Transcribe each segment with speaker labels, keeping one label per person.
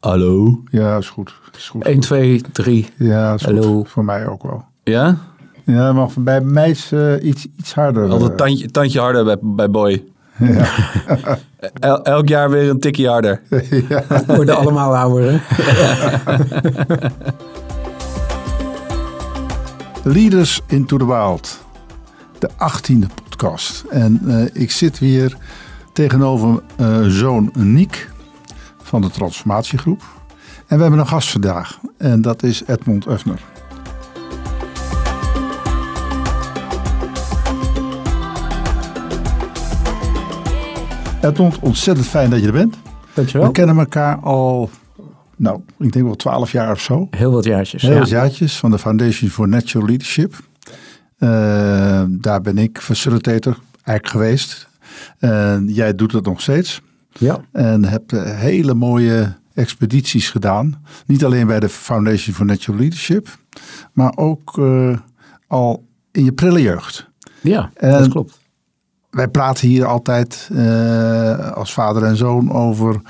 Speaker 1: Hallo?
Speaker 2: Ja, is goed. Is goed.
Speaker 3: 1, 2, 3.
Speaker 2: Ja, is
Speaker 3: Hallo.
Speaker 2: goed. Voor mij ook wel.
Speaker 1: Ja?
Speaker 2: Ja, maar bij mij is eh, iets, iets harder.
Speaker 1: Altijd
Speaker 2: eh.
Speaker 1: tandje, tandje harder bij, bij Boy.
Speaker 2: Ja.
Speaker 1: El- elk jaar weer een tikje harder.
Speaker 2: ja.
Speaker 3: We worden allemaal ouder. Hè?
Speaker 2: Leaders into the Wild. De achttiende podcast. En eh, ik zit weer tegenover eh, zoon Niek van de Transformatiegroep. En we hebben een gast vandaag. En dat is Edmond Uffner. Edmond, ontzettend fijn dat je er bent.
Speaker 3: Dankjewel.
Speaker 2: We kennen elkaar al, nou, ik denk wel twaalf jaar of zo.
Speaker 3: Heel wat jaartjes.
Speaker 2: Heel
Speaker 3: ja.
Speaker 2: wat jaartjes van de Foundation for Natural Leadership. Eh, daar ben ik facilitator eigenlijk geweest. En jij doet het nog steeds.
Speaker 3: Ja.
Speaker 2: En hebt eh, hele mooie expedities gedaan. Niet alleen bij de Foundation for Natural Leadership. Maar ook eh, al in je prille jeugd.
Speaker 3: ja,
Speaker 2: En-
Speaker 3: dat klopt.
Speaker 2: Wij praten hier altijd eh, als vader en zoon over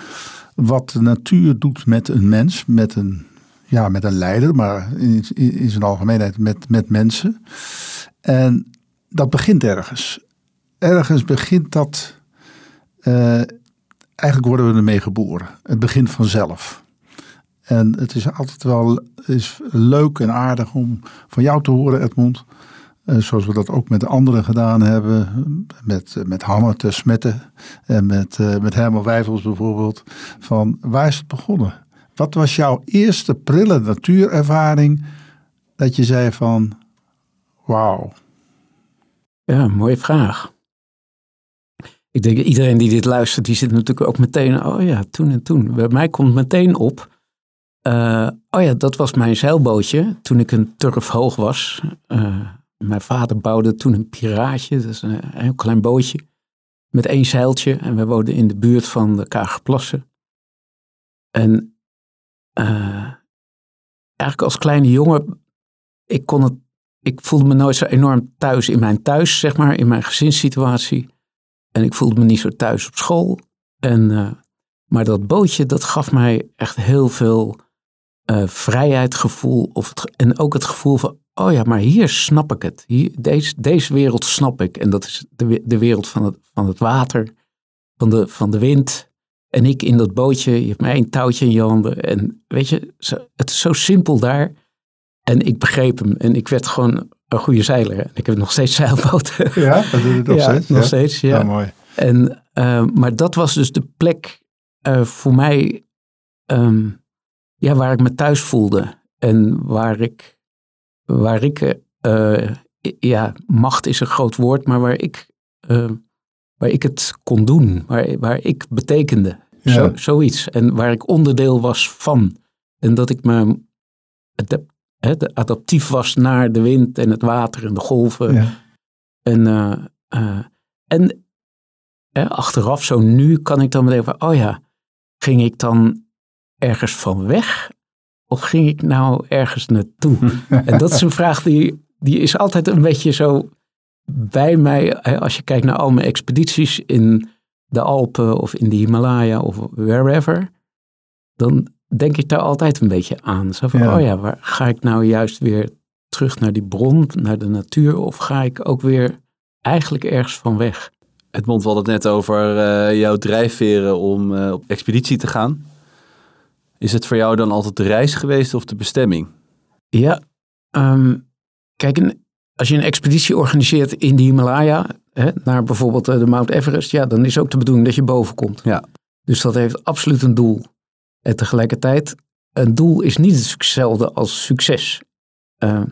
Speaker 2: wat de natuur doet met een mens, met een, ja, met een leider, maar in, in, zijn algemeenheid met, met mensen. En dat begint ergens. Ergens begint dat, eigenlijk worden we ermee geboren. Het begint vanzelf. En het is altijd wel is leuk en aardig om van jou te horen, Edmond. Eh, zoals we dat ook met de anderen gedaan hebben. Met, eh, met Hammer te Smetten en met, eh, met Herman Wijfels bijvoorbeeld. Van waar is het begonnen? Wat was jouw eerste prille natuurervaring dat je zei van wauw.
Speaker 3: Ja, mooie vraag. Ik denk iedereen die dit luistert, die zit natuurlijk ook meteen, oh ja, toen en toen. Bij mij komt meteen op, eh, oh ja, dat was mijn zeilbootje toen ik een turf hoog was. Eh, mijn vader bouwde toen een piraatje, dat is een heel klein bootje, met één zeiltje. En we woonden in de buurt van de Kagerplassen. En eh, eigenlijk als kleine jongen, ik kon het ik voelde me nooit zo enorm thuis in mijn thuis, zeg maar, in mijn gezinssituatie. En ik voelde me niet zo thuis op school. En, eh, maar dat bootje, dat gaf mij echt heel veel eh vrijheidsgevoel. Of het, en ook het gevoel van, oh ja, maar hier snap ik het. Hier, deze, deze wereld snap ik. En dat is de, de wereld van het, van het water, van de, van de wind. En ik in dat bootje, je hebt mij een touwtje in je handen. En weet je, het is zo simpel daar. En ik begreep hem. En ik werd gewoon een goede zeiler. En ik heb nog steeds zeilboten.
Speaker 2: Ja, dat doe je nog
Speaker 3: ja,
Speaker 2: steeds.
Speaker 3: nog
Speaker 2: ja?
Speaker 3: steeds, ja.
Speaker 2: Ja, mooi.
Speaker 3: En, eh, maar dat was dus de plek eh, voor mij ehm, ja, waar ik me thuis voelde. En waar ik, waar ik eh, ja, macht is een groot woord, maar waar ik, eh, waar ik het kon doen. Waar, waar ik betekende.
Speaker 2: Ja.
Speaker 3: Zo, zoiets. En waar ik onderdeel was van. En dat ik me hè, de- adaptief was naar de wind en het water en de golven.
Speaker 2: Ja.
Speaker 3: En, eh, eh, en eh, achteraf, zo nu, kan ik dan meteen van, oh ja, ging ik dan ergens van weg? Of ging ik nou ergens naartoe? en dat is een vraag die, die is altijd een beetje zo bij mij. hè, Als je kijkt naar al mijn expedities in de Alpen of in de Himalaya of wherever. Dan denk ik daar altijd een beetje aan. Zo van,
Speaker 2: Ja.
Speaker 3: oh ja, waar ga ik nou juist weer terug naar die bron, naar de natuur? Of ga ik ook weer eigenlijk ergens van weg?
Speaker 1: Edmond, we hadden het net over eh, jouw drijfveren om eh, op expeditie te gaan. Is het voor jou dan altijd de reis geweest of de bestemming?
Speaker 3: Ja, ehm, kijk, een- als je een expeditie organiseert in de Himalaya, hè, naar bijvoorbeeld eh, de Mount Everest, ja, dan is ook de bedoeling dat je boven komt.
Speaker 1: Ja.
Speaker 3: Dus dat heeft absoluut een doel. En tegelijkertijd, een doel is niet hetzelfde als succes. Eh,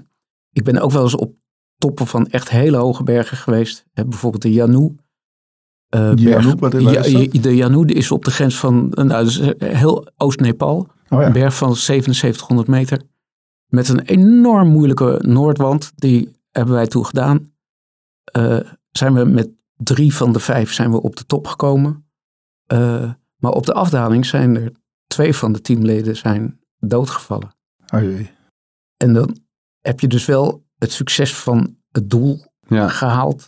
Speaker 3: ik ben ook wel eens op toppen van echt hele hoge bergen geweest. Hè, bijvoorbeeld de Janu. Eh,
Speaker 2: is dat?
Speaker 3: Ja, de Janu is op de grens van, nou, is heel Oost-Nepal.
Speaker 2: Oh ja.
Speaker 3: Een berg van 7700 meter. Met een enorm moeilijke noordwand. Die hebben wij toen gedaan. Eh, zijn we met drie van de vijf zijn we op de top gekomen. Eh, maar op de afdaling zijn er twee van de teamleden zijn doodgevallen.
Speaker 2: Oh jee.
Speaker 3: En dan heb je dus wel het succes van het doel
Speaker 1: Ja.
Speaker 3: gehaald.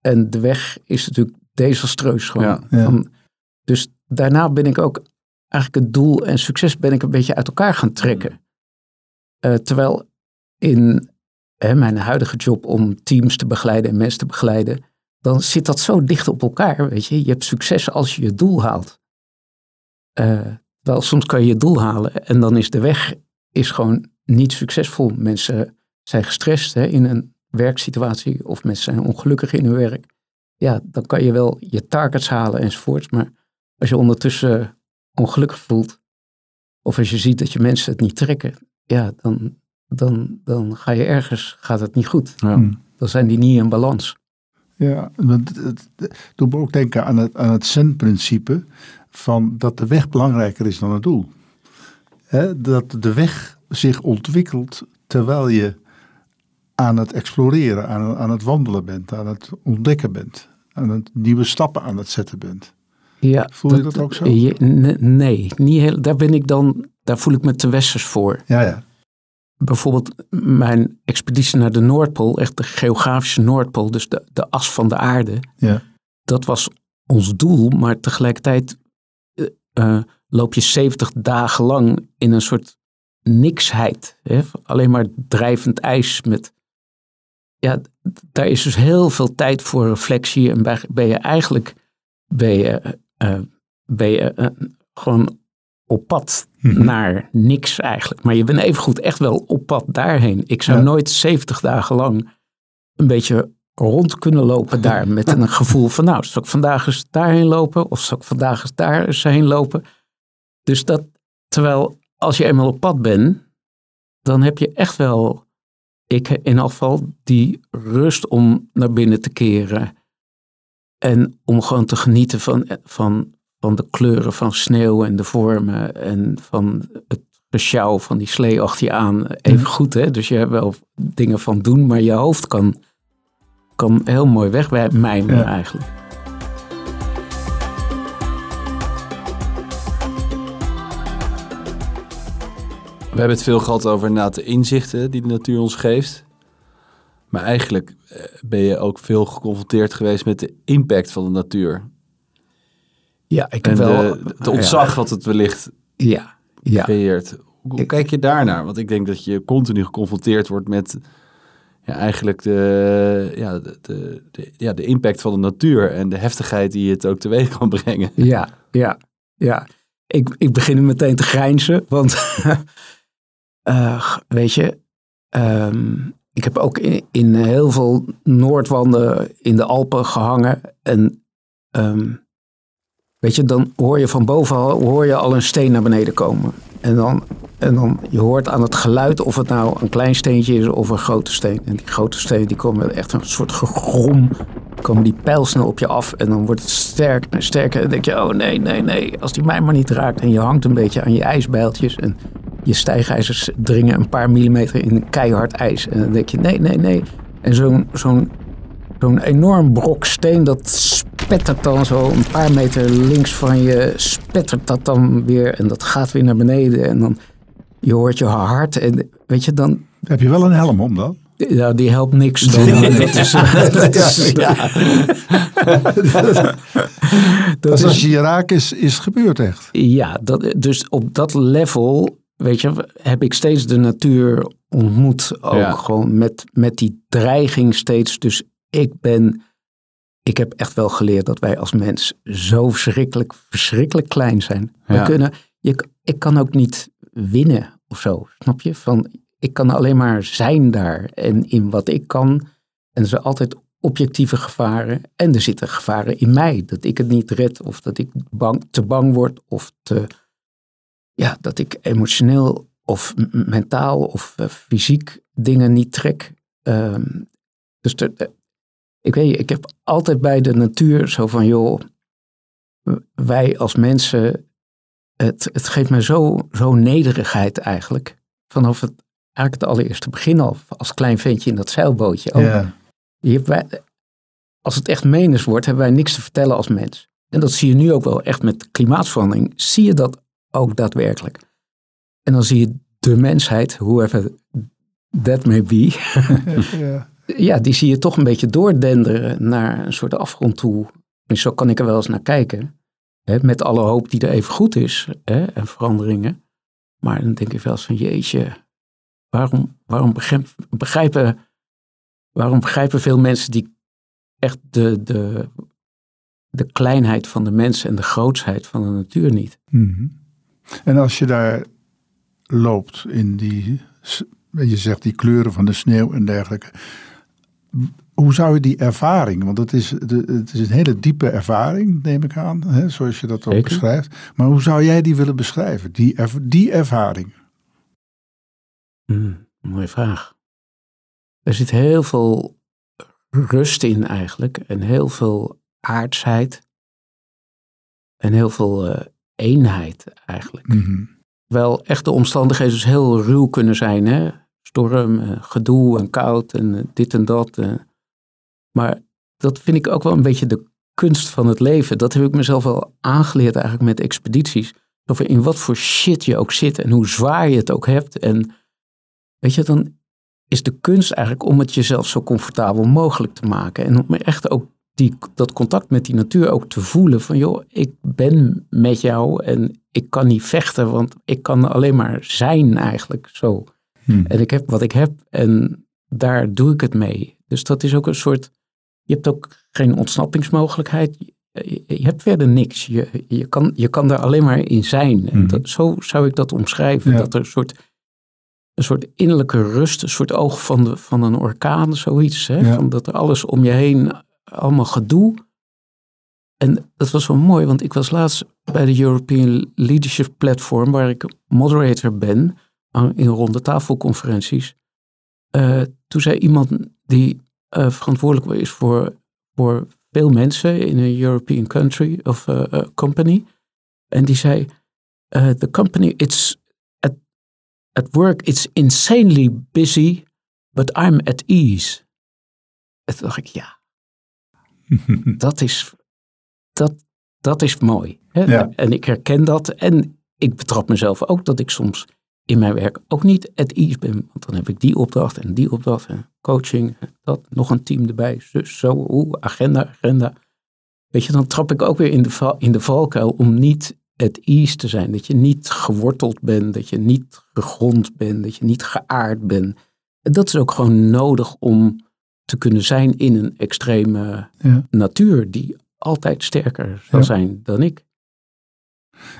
Speaker 3: En de weg is natuurlijk desastreus gewoon.
Speaker 1: Ja,
Speaker 2: ja.
Speaker 3: Van- dus daarna ben ik ook eigenlijk het doel en succes ben ik een beetje uit elkaar gaan trekken. Uh, terwijl in hè, mijn huidige job om teams te begeleiden en mensen te begeleiden, dan zit dat zo dicht op elkaar. Weet je, je hebt succes als je je doel haalt. Uh, wel, soms kan je je doel halen en dan is de weg is gewoon niet succesvol. Mensen zijn gestrest hè, in een werksituatie of mensen zijn ongelukkig in hun werk. Ja, dan kan je wel je targets halen enzovoort. Maar als je ondertussen ongelukkig voelt, of als je ziet dat je mensen het niet trekken, ja, dan, dan, dan ga je ergens, gaat het niet goed. Ja. Hmm. Dan zijn die niet in balans.
Speaker 2: Ja, want het doet me ook denken aan het, aan het zen-principe van dat de weg belangrijker is dan het doel. dat de weg zich ontwikkelt terwijl je aan het exploreren, aan, aan het wandelen bent, aan het ontdekken bent, aan het nieuwe stappen aan het zetten bent. Ja, voel je dat, ook zo?
Speaker 3: nee, niet heel, daar ben ik dan, daar voel ik me te westers voor.
Speaker 2: Ja, ja.
Speaker 3: Bijvoorbeeld mijn expeditie naar de Noordpool, echt de geografische Noordpool, dus de, de as van de aarde. Ja. Dat was ons doel, maar tegelijkertijd uh, loop je 70 dagen lang in een soort niksheid. Hè? Alleen maar drijvend ijs met. Ja, daar is dus heel veel tijd voor reflectie. En ben je eigenlijk ben je, uh, ben je uh, gewoon op pad mhm. naar niks eigenlijk. Maar je bent evengoed echt wel op pad daarheen. Ik zou nooit 70 dagen lang een beetje rond kunnen lopen daar met een gevoel van nou, zal ik vandaag eens daarheen lopen of zal ik vandaag eens daar eens heen lopen. Dus dat, terwijl als je eenmaal op pad bent, dan heb je echt wel, ik in afval, die rust om naar binnen te keren. En om gewoon te genieten van, van, van de kleuren van sneeuw en de vormen en van het gesjouw van die slee achter je aan. Even goed, hè? Dus je hebt wel dingen van doen, maar je hoofd kan, kan heel mooi wegmijmen ja. eigenlijk.
Speaker 1: We hebben het veel gehad over inderdaad de inzichten die de natuur ons geeft. Maar eigenlijk eh, ben je ook veel geconfronteerd geweest met de impact van de natuur.
Speaker 3: Ja, ik heb en wel...
Speaker 1: het ontzag wat het wellicht ja, ja. creëert. Hoe kijk je daarnaar? Want ik denk dat je continu geconfronteerd wordt met ja, eigenlijk de, ja, de, de, ja, de impact van de natuur en de heftigheid die het ook teweeg kan brengen.
Speaker 3: Ja, ja, ja. Ik, ik begin meteen te grijnzen, want uh, weet je, um, ik heb ook in, in, heel veel Noordwanden in de Alpen gehangen. En um, weet je, dan hoor je van boven hoor je al een steen naar beneden komen. En dan, en dan je hoort aan het geluid of het nou een klein steentje is of een grote steen. En die grote stenen die komen echt een soort gegrom, komen die pijlsnel op je af. En dan wordt het sterker en sterker. En denk je, oh nee, nee, nee, als die mij maar niet raakt. En je hangt een beetje aan je ijsbijltjes. En je stijgijzers dringen een paar millimeter in keihard ijs. En dan denk je, nee, nee, nee. En zo'n zo'n zo'n enorm brok steen, dat spettert dan zo een paar meter links van je, spettert dat dan weer. En dat gaat weer naar beneden. En dan, je hoort je hart. En weet je, dan...
Speaker 2: Heb je wel een helm om dan?
Speaker 3: Ja, die helpt niks. Dan, dat is, dat is, ja.
Speaker 2: dat als je je raakt, is, is het gebeurd echt.
Speaker 3: Ja, dat, dus op dat level weet je, heb ik steeds de natuur ontmoet. Ook gewoon met, met die dreiging steeds. Dus ik ben, ik heb echt wel geleerd dat wij als mens zo verschrikkelijk, verschrikkelijk klein zijn. We kunnen, je, ik kan ook niet winnen of zo, snap je? Van, ik kan alleen maar zijn daar en in wat ik kan. En er zijn altijd objectieve gevaren. En er zitten gevaren in mij. Dat ik het niet red of dat ik bang, te bang word of te ja, dat ik emotioneel of mentaal of uh, fysiek dingen niet trek. Um, dus de, ik weet ik heb altijd bij de natuur zo van, joh, wij als mensen, het, het geeft me zo, zo nederigheid eigenlijk. Vanaf het, eigenlijk het allereerste begin al, als klein ventje in dat zeilbootje. Oh, ja. je hebt wij, als het echt menens wordt, hebben wij niks te vertellen als mens. En dat zie je nu ook wel echt met klimaatverandering. Zie je dat ook daadwerkelijk. En dan zie je de mensheid, whoever that may be, ja. ja, die zie je toch een beetje doordenderen naar een soort afgrond toe. En zo kan ik er wel eens naar kijken. Hè, met alle hoop die er even goed is hè, en veranderingen. Maar dan denk ik wel eens van jeetje, waarom, waarom, begrijpen, waarom begrijpen veel mensen die echt de, de, de kleinheid van de mens en de grootsheid van de natuur niet?
Speaker 2: Mhm. En als je daar loopt in die, je zegt die kleuren van de sneeuw en dergelijke. Hoe zou je die ervaring, want het is, het is een hele diepe ervaring, neem ik aan, hè, zoals je dat ook beschrijft. Maar hoe zou jij die willen beschrijven, die, die ervaring?
Speaker 3: Hmm, mooie vraag. Er zit heel veel rust in eigenlijk en heel veel aardsheid en heel veel uh, eenheid eigenlijk. Mm Wel echt de omstandigheden dus heel ruw kunnen zijn. Hè? Storm, uh, gedoe en koud en uh, dit en dat. Maar dat vind ik ook wel een beetje de kunst van het leven. Dat heb ik mezelf wel aangeleerd eigenlijk met expedities. Over in wat voor shit je ook zit en hoe zwaar je het ook hebt. En weet je, dan is de kunst eigenlijk om het jezelf zo comfortabel mogelijk te maken. En om echt ook die, dat contact met die natuur ook te voelen. Van joh, ik ben met jou en ik kan niet vechten, want ik kan alleen maar zijn eigenlijk zo. Hmm. En ik heb wat ik heb en daar doe ik het mee. Dus dat is ook een soort je hebt ook geen ontsnappingsmogelijkheid. Je, je hebt verder niks. Je, je, kan, je kan daar alleen maar in zijn. En mhm. zo zou ik dat omschrijven. Dat er een soort, een soort innerlijke rust, een soort oog van, de, van een orkaan, zoiets. Hè? Van dat er alles om je heen, allemaal gedoe. En dat was wel mooi, want ik was laatst bij de European Leadership Platform, waar ik moderator ben in ronde tafelconferenties. Uh, toen zei iemand die uh, verantwoordelijk is voor, voor veel mensen in een European country of uh, uh, company. En die zei, the company, it's at, at work, it's insanely busy, but I'm at ease. En toen dacht ik, ja, dat is, dat, dat is mooi. Hè? En ik herken dat en ik betrap mezelf ook dat ik soms in mijn werk ook niet at ease ben. Want dan heb ik die opdracht en die opdracht en coaching, dat, nog een team erbij, zus, zo, oeh, agenda, agenda. Weet je, dan trap ik ook weer in de, in de valkuil om niet at ease te zijn. Dat je niet geworteld bent, dat je niet gegrond bent, dat je niet geaard bent. En dat is ook gewoon nodig om te kunnen zijn in een extreme natuur die altijd sterker zal zijn dan ik.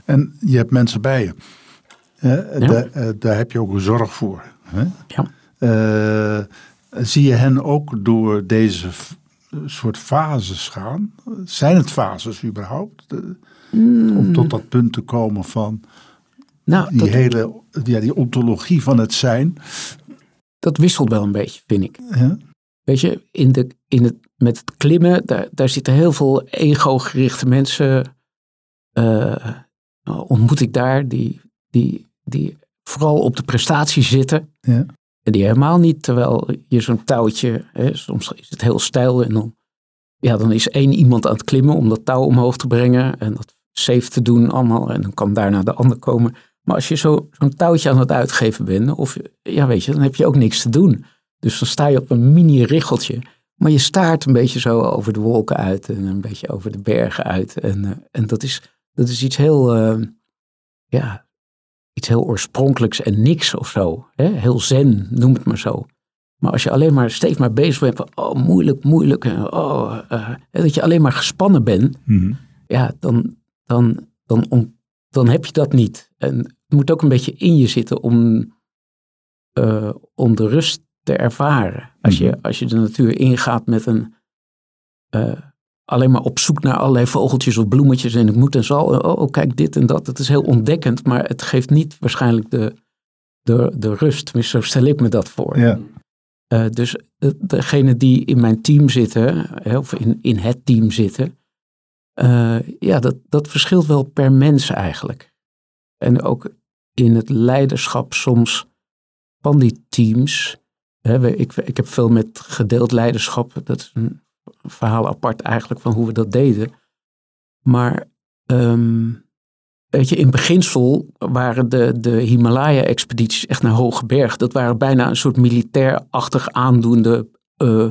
Speaker 2: En je hebt mensen bij je. Daar, eh, daar, heb je ook een zorg voor. Hè? Ja. Uh, zie je hen ook door deze soort fases gaan? Zijn het fases überhaupt? Mm. Om tot dat punt te komen van nou, die hele ja, die ontologie van het zijn.
Speaker 3: Dat wisselt wel een beetje, vind ik. Ja? Weet je, in de, in het, met het klimmen, daar, daar zitten heel veel ego-gerichte mensen. Uh, ontmoet ik daar die, die die vooral op de prestatie zitten. Ja. En die helemaal niet, terwijl je zo'n touwtje, hè, soms is het heel stijl en dan, ja, dan is één iemand aan het klimmen om dat touw omhoog te brengen en dat safe te doen allemaal en dan kan daarna de ander komen. Maar als je zo, zo'n touwtje aan het uitgeven bent, of ja, weet je, dan heb je ook niks te doen. Dus dan sta je op een mini richeltje, maar je staart een beetje zo over de wolken uit en een beetje over de bergen uit. En, eh, en dat, is, dat is iets heel, uh, ja, iets heel oorspronkelijks en niks of zo. Hè? Heel zen, noem het maar zo. Maar als je alleen maar steeds maar bezig bent van, oh moeilijk, moeilijk, oh, uh, dat je alleen maar gespannen bent, mhm. ja, dan, dan, dan, om, dan heb je dat niet. En het moet ook een beetje in je zitten om, uh, om de rust te ervaren. Als, je, mhm. als je de natuur ingaat met een, uh, alleen maar op zoek naar allerlei vogeltjes of bloemetjes en ik moet en zal. Oh, oh, kijk dit en dat. Het is heel ontdekkend, maar het geeft niet waarschijnlijk de, de, de rust. Zo stel ik me dat voor. Ja. Uh, dus degene die in mijn team zitten, of in, in het team zitten, uh, ja, dat, dat verschilt wel per mens eigenlijk. En ook in het leiderschap soms van die teams. Hè, ik, ik heb veel met gedeeld leiderschap. Dat is een verhaal apart eigenlijk van hoe we dat deden. Maar um, weet je, in beginsel waren de, de Himalaya-expedities echt naar hoge berg. Dat waren bijna een soort militair-achtig aandoende uh,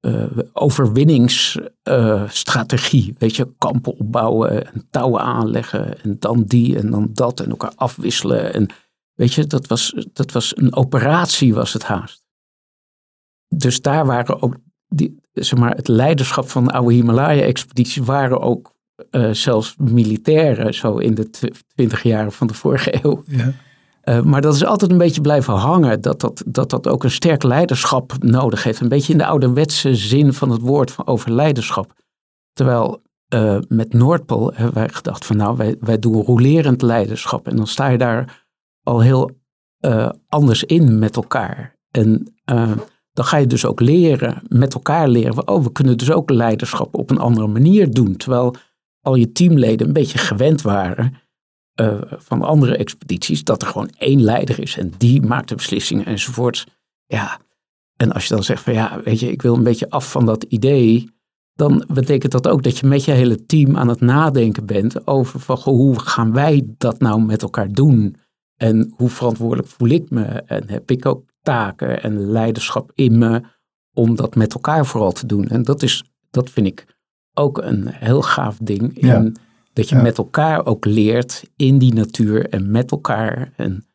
Speaker 3: uh, overwinningsstrategie. weet je, kampen opbouwen en touwen aanleggen en dan die en dan dat en elkaar afwisselen. En weet je, dat was, dat was een operatie was het haast. Dus daar waren ook, die, zeg maar, het leiderschap van de oude Himalaya-expeditie waren ook uh, zelfs militairen, zo in de twintig jaren van de vorige eeuw. Ja. Uh, maar dat is altijd een beetje blijven hangen, dat dat, dat dat ook een sterk leiderschap nodig heeft. Een beetje in de ouderwetse zin van het woord van over leiderschap. Terwijl uh, met Noordpool hebben wij gedacht van nou, wij, wij doen rolerend leiderschap. En dan sta je daar al heel anders in met elkaar. En dan ga je dus ook leren, met elkaar leren. Oh, we kunnen dus ook leiderschap op een andere manier doen. Terwijl al je teamleden een beetje gewend waren uh, van andere expedities, dat er gewoon één leider is en die maakt de beslissingen enzovoort. Ja, en als je dan zegt van ja, weet je, ik wil een beetje af van dat idee, dan betekent dat ook dat je met je hele team aan het nadenken bent over van hoe gaan wij dat nou met elkaar doen? En hoe verantwoordelijk voel ik me? En heb ik ook taken en leiderschap in me om dat met elkaar vooral te doen? En dat is, dat vind ik ook een heel gaaf ding. In Dat je met elkaar ook leert in die natuur en met elkaar. En,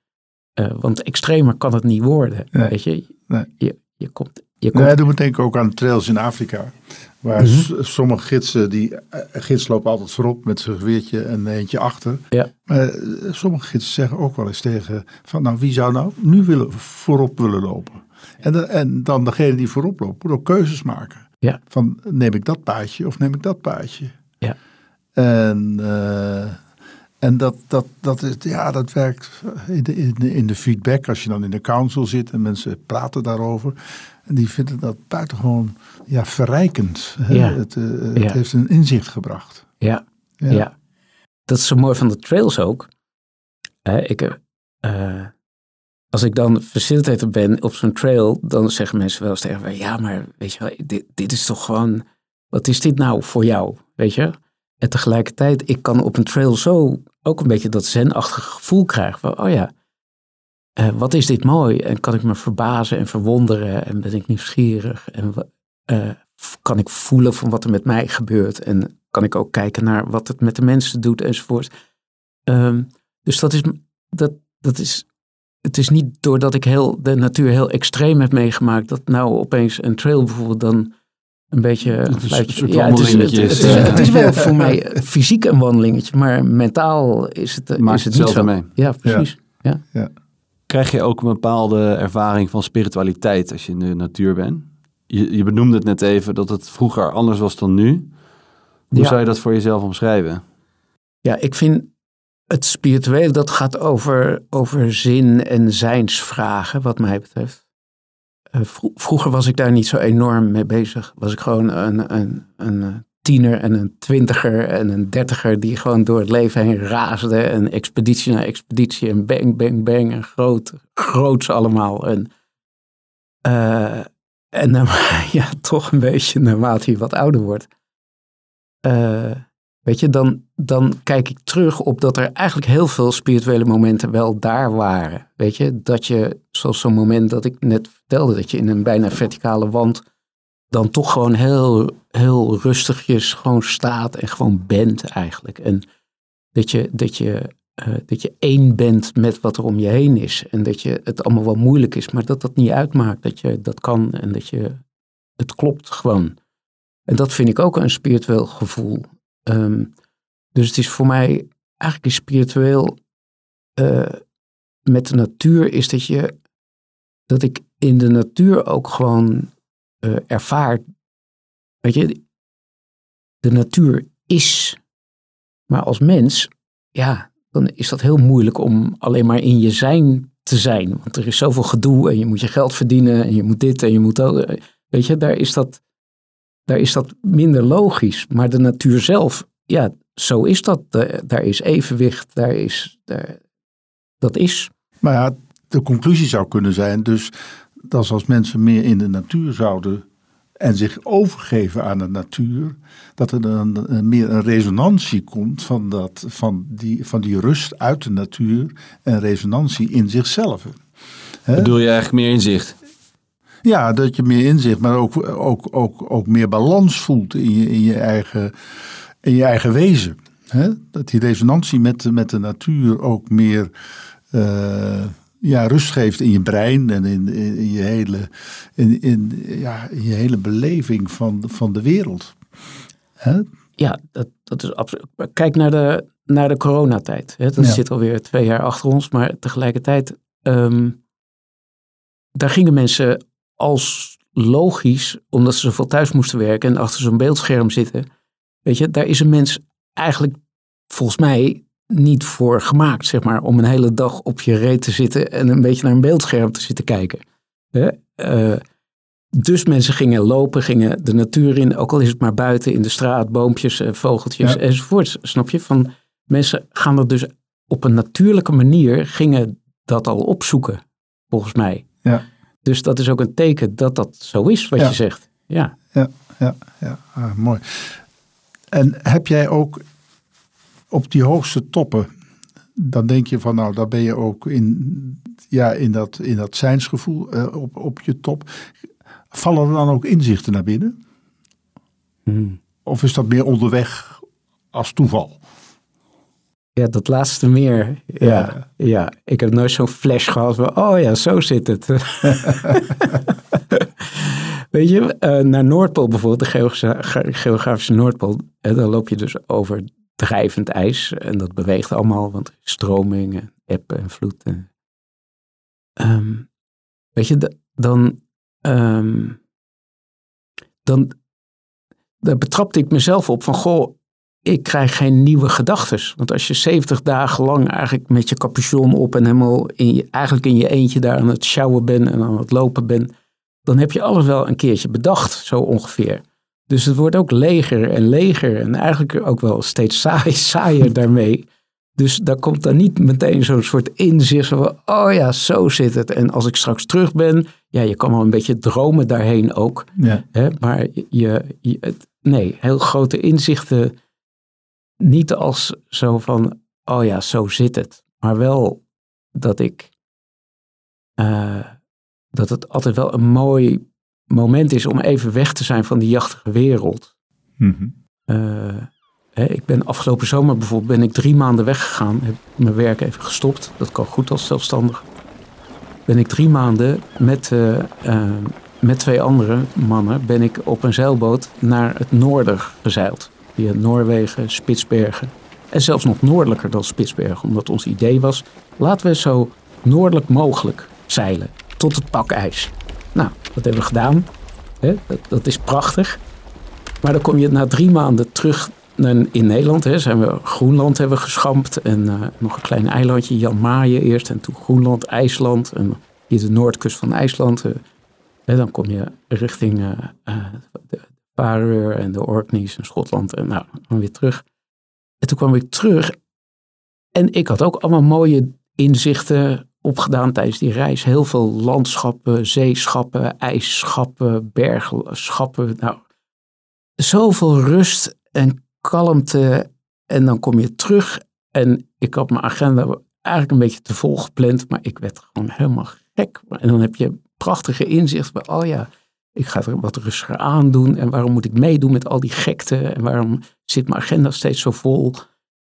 Speaker 3: uh, want extremer kan het niet worden. Weet je? Nee. je, je komt. Je komt...
Speaker 2: Nee, dat denk ik ook aan trails in Afrika. Waar mhm. sommige gidsen, die uh, gids lopen altijd voorop met zijn geweertje en eentje achter. Ja. Maar uh, sommige gidsen zeggen ook wel eens tegen van nou wie zou nou nu willen, voorop willen lopen. En, de, en dan degene die voorop loopt moet ook keuzes maken. Ja. Van neem ik dat paadje of neem ik dat paadje? Ja. En, uh, en dat, dat, dat, is, ja, dat werkt in de, in, de, in de feedback. Als je dan in de council zit en mensen praten daarover. En die vinden dat buitengewoon ja, verrijkend. Ja. Het, uh, het ja. heeft een inzicht gebracht.
Speaker 3: Ja. ja. ja. Dat is zo mooi van de trails ook. Uh, ik, als ik dan facilitator ben op zo'n trail, dan zeggen mensen wel eens tegen ja, maar weet je wel, dit, dit is toch gewoon, wat is dit nou voor jou, weet je? En tegelijkertijd, ik kan op een trail zo ook een beetje dat zenachtige gevoel krijgen van, oh ja, uh, wat is dit mooi? En kan ik me verbazen en verwonderen en ben ik nieuwsgierig en uh, kan ik voelen van wat er met mij gebeurt en kan ik ook kijken naar wat het met de mensen doet enzovoort. Um, dus dat is, dat, dat is het is niet doordat ik heel, de natuur heel extreem heb meegemaakt, dat nou opeens een trail bijvoorbeeld dan een beetje.
Speaker 1: Het is, een ja, het, is, het,
Speaker 3: is, het is wel voor mij fysiek een wandelingetje, maar mentaal is het, Maakt is het, niet zo. Mee. Ja, precies. Ja. ja.
Speaker 1: Krijg je ook een bepaalde ervaring van spiritualiteit als je in de natuur bent? Je, je benoemde het net even dat het vroeger anders was dan nu. Hoe zou je dat voor jezelf omschrijven?
Speaker 3: Ja, ik vind het spirituele, dat gaat over, over zin en zijnsvragen, wat mij betreft. Uh, vroeger was ik daar niet zo enorm mee bezig. Was ik gewoon een, een, een tiener en een twintiger en een dertiger die gewoon door het leven heen raasde. En expeditie na expeditie en bang, bang, bang. En groot, groots allemaal. En, uh, en dan, ja, toch een beetje naarmate je wat ouder wordt. Weet je, dan, dan kijk ik terug op dat er eigenlijk heel veel spirituele momenten wel daar waren. Weet je, dat je, zoals zo'n moment dat ik net vertelde, dat je in een bijna verticale wand dan toch gewoon heel, heel rustigjes gewoon staat en gewoon bent eigenlijk. En dat je, dat je, uh, dat je één bent met wat er om je heen is. En dat je het allemaal wel moeilijk is, maar dat dat niet uitmaakt dat je dat kan en dat je, het klopt gewoon. En dat vind ik ook een spiritueel gevoel. Ehm, dus het is voor mij eigenlijk spiritueel uh, met de natuur is dat je dat ik in de natuur ook gewoon uh, ervaar. Weet je, de natuur is. Maar als mens, ja, dan is dat heel moeilijk om alleen maar in je zijn te zijn. Want er is zoveel gedoe en je moet je geld verdienen en je moet dit en je moet dat. Weet je, daar is dat daar is dat minder logisch. Maar de natuur zelf, ja, zo is dat. Daar is evenwicht, daar is, daar, dat is.
Speaker 2: Maar ja, de conclusie zou kunnen zijn dus dat als mensen meer in de natuur zouden en zich overgeven aan de natuur, dat er dan meer een resonantie komt van, dat, van, die, van die rust uit de natuur en resonantie in zichzelf.
Speaker 1: He? Bedoel je eigenlijk meer inzicht?
Speaker 2: Ja, dat je meer inzicht, maar ook, ook, ook, ook meer balans voelt in je, in je, eigen, in je eigen wezen. Dat die resonantie met, met de natuur ook meer uh, ja, rust geeft in je brein en in, in, je, hele, in, in, ja, in je hele beleving van, van de wereld. Hè?
Speaker 3: Ja, dat, dat is absoluut. Kijk naar de, naar de coronatijd. Hè? Dat zit alweer twee jaar achter ons, maar tegelijkertijd, um, daar gingen mensen als logisch, omdat ze zoveel thuis moesten werken en achter zo'n beeldscherm zitten. Weet je, daar is een mens eigenlijk volgens mij niet voor gemaakt, zeg maar, om een hele dag op je reet te zitten en een beetje naar een beeldscherm te zitten kijken. Uh, dus mensen gingen lopen, gingen de natuur in, ook al is het maar buiten in de straat, boompjes, vogeltjes ja. enzovoort. Snap je? Van mensen gaan er dus op een natuurlijke manier, gingen dat al opzoeken, volgens mij.
Speaker 2: Ja.
Speaker 3: Dus dat is ook een teken dat dat zo is wat je zegt. Ja,
Speaker 2: ja, ja, ja. Ah, mooi. En heb jij ook op die hoogste toppen, dan denk je van nou, daar ben je ook in, ja, in dat, in dat zijnsgevoel uh, op, op je top. Vallen er dan ook inzichten naar binnen? Hmm. Of is dat meer onderweg als toeval?
Speaker 3: Ja, dat laatste meer. Ja, ja. ik heb nooit zo'n flash gehad van, oh ja, zo zit het. Weet je, uh, naar Noordpool bijvoorbeeld, de geografische Noordpool, hè, dan loop je dus over drijvend ijs en dat beweegt allemaal, want stromingen, eb en vloed. Um, weet je, dan, um, dan, daar betrapte ik mezelf op van, goh, ik krijg geen nieuwe gedachten. Want als je 70 dagen lang eigenlijk met je capuchon op en helemaal in je, eigenlijk in je eentje daar aan het sjouwen bent en aan het lopen bent, dan heb je alles wel een keertje bedacht, zo ongeveer. Dus het wordt ook leger en leger en eigenlijk ook wel steeds saai, saaier daarmee. Dus daar komt dan niet meteen zo'n soort inzicht van, oh ja, zo zit het. En als ik straks terug ben, ja, je kan wel een beetje dromen daarheen ook.
Speaker 2: Ja.
Speaker 3: Hè, maar je, je het, nee, heel grote inzichten niet als zo van, oh ja, zo zit het. Maar wel dat ik, uh, dat het altijd wel een mooi moment is om even weg te zijn van die jachtige wereld.
Speaker 2: Mm
Speaker 3: hè, ik ben afgelopen zomer bijvoorbeeld ben ik drie maanden weggegaan. Heb mijn werk even gestopt. Dat kan goed als zelfstandig. Ben ik drie maanden met, uh, uh, met twee andere mannen ben ik op een zeilboot naar het noorden gezeild via Noorwegen, Spitsbergen en zelfs nog noordelijker dan Spitsbergen, omdat ons idee was, laten we zo noordelijk mogelijk zeilen tot het pakijs. Nou, dat hebben we gedaan. Dat, is prachtig. Maar dan kom je na drie maanden terug in Nederland. Hè, zijn we Groenland hebben geschampt en uh, nog een klein eilandje, Jan Maaien eerst en toen Groenland, IJsland en hier de noordkust van IJsland. Uh, dan kom je richting uh, de, Faroe en de Orkneys en Schotland en nou, dan weer terug. En toen kwam ik terug en ik had ook allemaal mooie inzichten opgedaan tijdens die reis. Heel veel landschappen, zeeschappen, ijsschappen, bergschappen. Nou, zoveel rust en kalmte. En dan kom je terug en ik had mijn agenda eigenlijk een beetje te vol gepland, maar ik werd gewoon helemaal gek. En dan heb je prachtige inzichten. Oh ja, ik ga er wat rustiger aan doen. En waarom moet ik meedoen met al die gekte? En waarom zit mijn agenda steeds zo vol?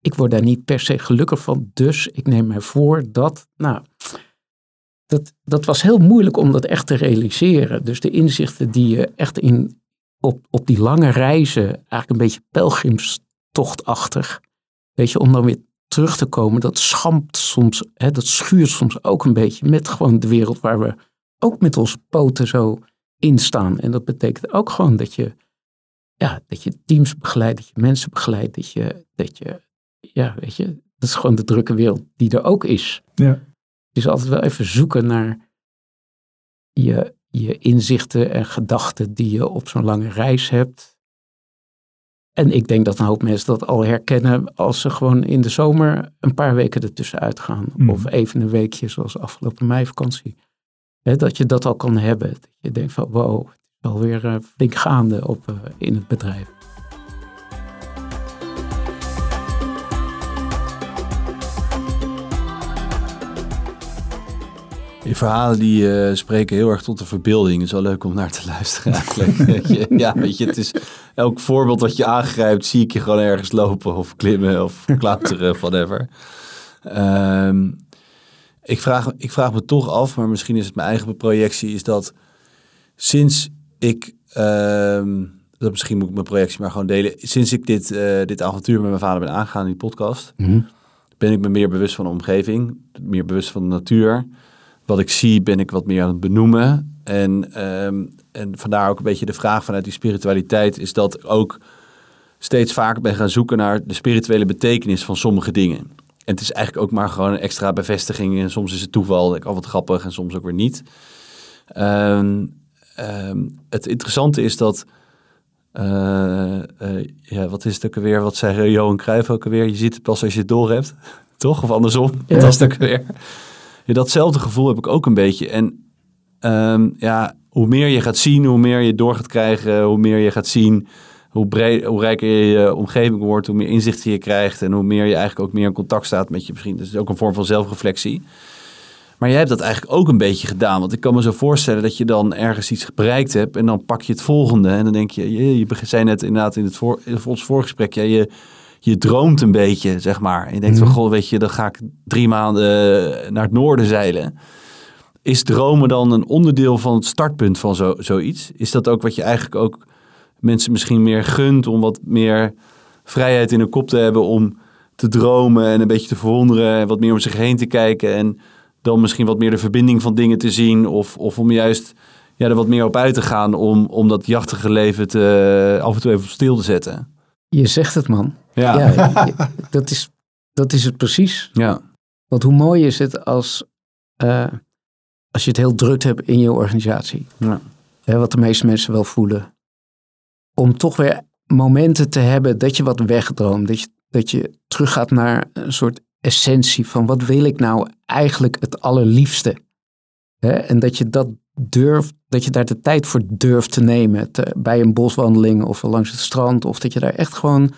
Speaker 3: Ik word daar niet per se gelukkig van. Dus ik neem mij voor dat. Nou, dat, dat was heel moeilijk om dat echt te realiseren. Dus de inzichten die je echt in, op, op die lange reizen, eigenlijk een beetje pelgrimstochtachtig, weet je, om dan weer terug te komen, dat schampt soms, hè, dat schuurt soms ook een beetje met gewoon de wereld waar we ook met onze poten zo instaan. En dat betekent ook gewoon dat je, ja, dat je teams begeleidt, dat je mensen begeleidt, dat je, dat je, ja, weet je, dat is gewoon de drukke wereld die er ook is.
Speaker 2: Ja.
Speaker 3: Dus altijd wel even zoeken naar je, je inzichten en gedachten die je op zo'n lange reis hebt. En ik denk dat een hoop mensen dat al herkennen als ze gewoon in de zomer een paar weken ertussen uitgaan. Mm. Of even een weekje zoals afgelopen meivakantie dat je dat al kan hebben. Dat je denkt van wow, het is alweer uh, flink gaande op, uh, in het bedrijf.
Speaker 1: Je verhalen die uh, spreken heel erg tot de verbeelding. Het is wel leuk om naar te luisteren eigenlijk. ja, weet je, het is elk voorbeeld wat je aangrijpt, zie ik je gewoon ergens lopen of klimmen of klauteren of whatever. Um, ik, vraag, ik vraag me toch af, maar misschien is het mijn eigen projectie, is dat sinds ik, uh, dat misschien moet ik mijn projectie maar gewoon delen, sinds ik dit, uh, dit avontuur met mijn vader ben aangegaan in die podcast, mhm. ben ik me meer bewust van de omgeving, meer bewust van de natuur wat ik zie, ben ik wat meer aan het benoemen. En, ehm, en vandaar ook een beetje de vraag vanuit die spiritualiteit, is dat ook steeds vaker ben gaan zoeken naar de spirituele betekenis van sommige dingen. En het is eigenlijk ook maar gewoon een extra bevestiging. En soms is het toeval, ik al wat grappig en soms ook weer niet. Ehm, ehm, het interessante is dat, uh, ja, wat is het ook alweer, wat zei Johan Cruijff ook alweer, je ziet het pas als je het door hebt, toch? Of andersom, ja. dat is het ook weer datzelfde gevoel heb ik ook een beetje. En um, ja, hoe meer je gaat zien, hoe meer je door gaat krijgen, hoe meer je gaat zien, hoe, breed, hoe rijker je omgeving wordt, hoe meer inzichten je krijgt en hoe meer je eigenlijk ook meer in contact staat met je misschien. Dat is ook een vorm van zelfreflectie. Maar jij hebt dat eigenlijk ook een beetje gedaan. Want ik kan me zo voorstellen dat je dan ergens iets bereikt hebt en dan pak je het volgende. En dan denk je, je, je zei net inderdaad in, het voor, in ons voorgesprek, ja, je, je droomt een beetje, zeg maar. En je denkt van, mhm. goh, weet je, dan ga ik drie maanden eh, naar het noorden zeilen. Is dromen dan een onderdeel van het startpunt van zo, zoiets? Is dat ook wat je eigenlijk ook mensen misschien meer gunt om wat meer vrijheid in hun kop te hebben om te dromen en een beetje te verwonderen en wat meer om zich heen te kijken en dan misschien wat meer de verbinding van dingen te zien of, of om juist ja, er wat meer op uit te gaan om, om dat jachtige leven te, af en toe even op stil te zetten?
Speaker 3: Je zegt het man. Ja. dat, is, dat is het precies.
Speaker 1: Ja.
Speaker 3: Want hoe mooi is het als, uh, als je het heel druk hebt in je organisatie. Ja. wat de meeste mensen wel voelen. Om toch weer momenten te hebben dat je wat wegdroomt. Dat je, dat je teruggaat naar een soort essentie van wat wil ik nou eigenlijk het allerliefste. en dat je dat durft, dat je daar de tijd voor durft te nemen. bij een boswandeling of langs het strand. Of dat je daar echt gewoon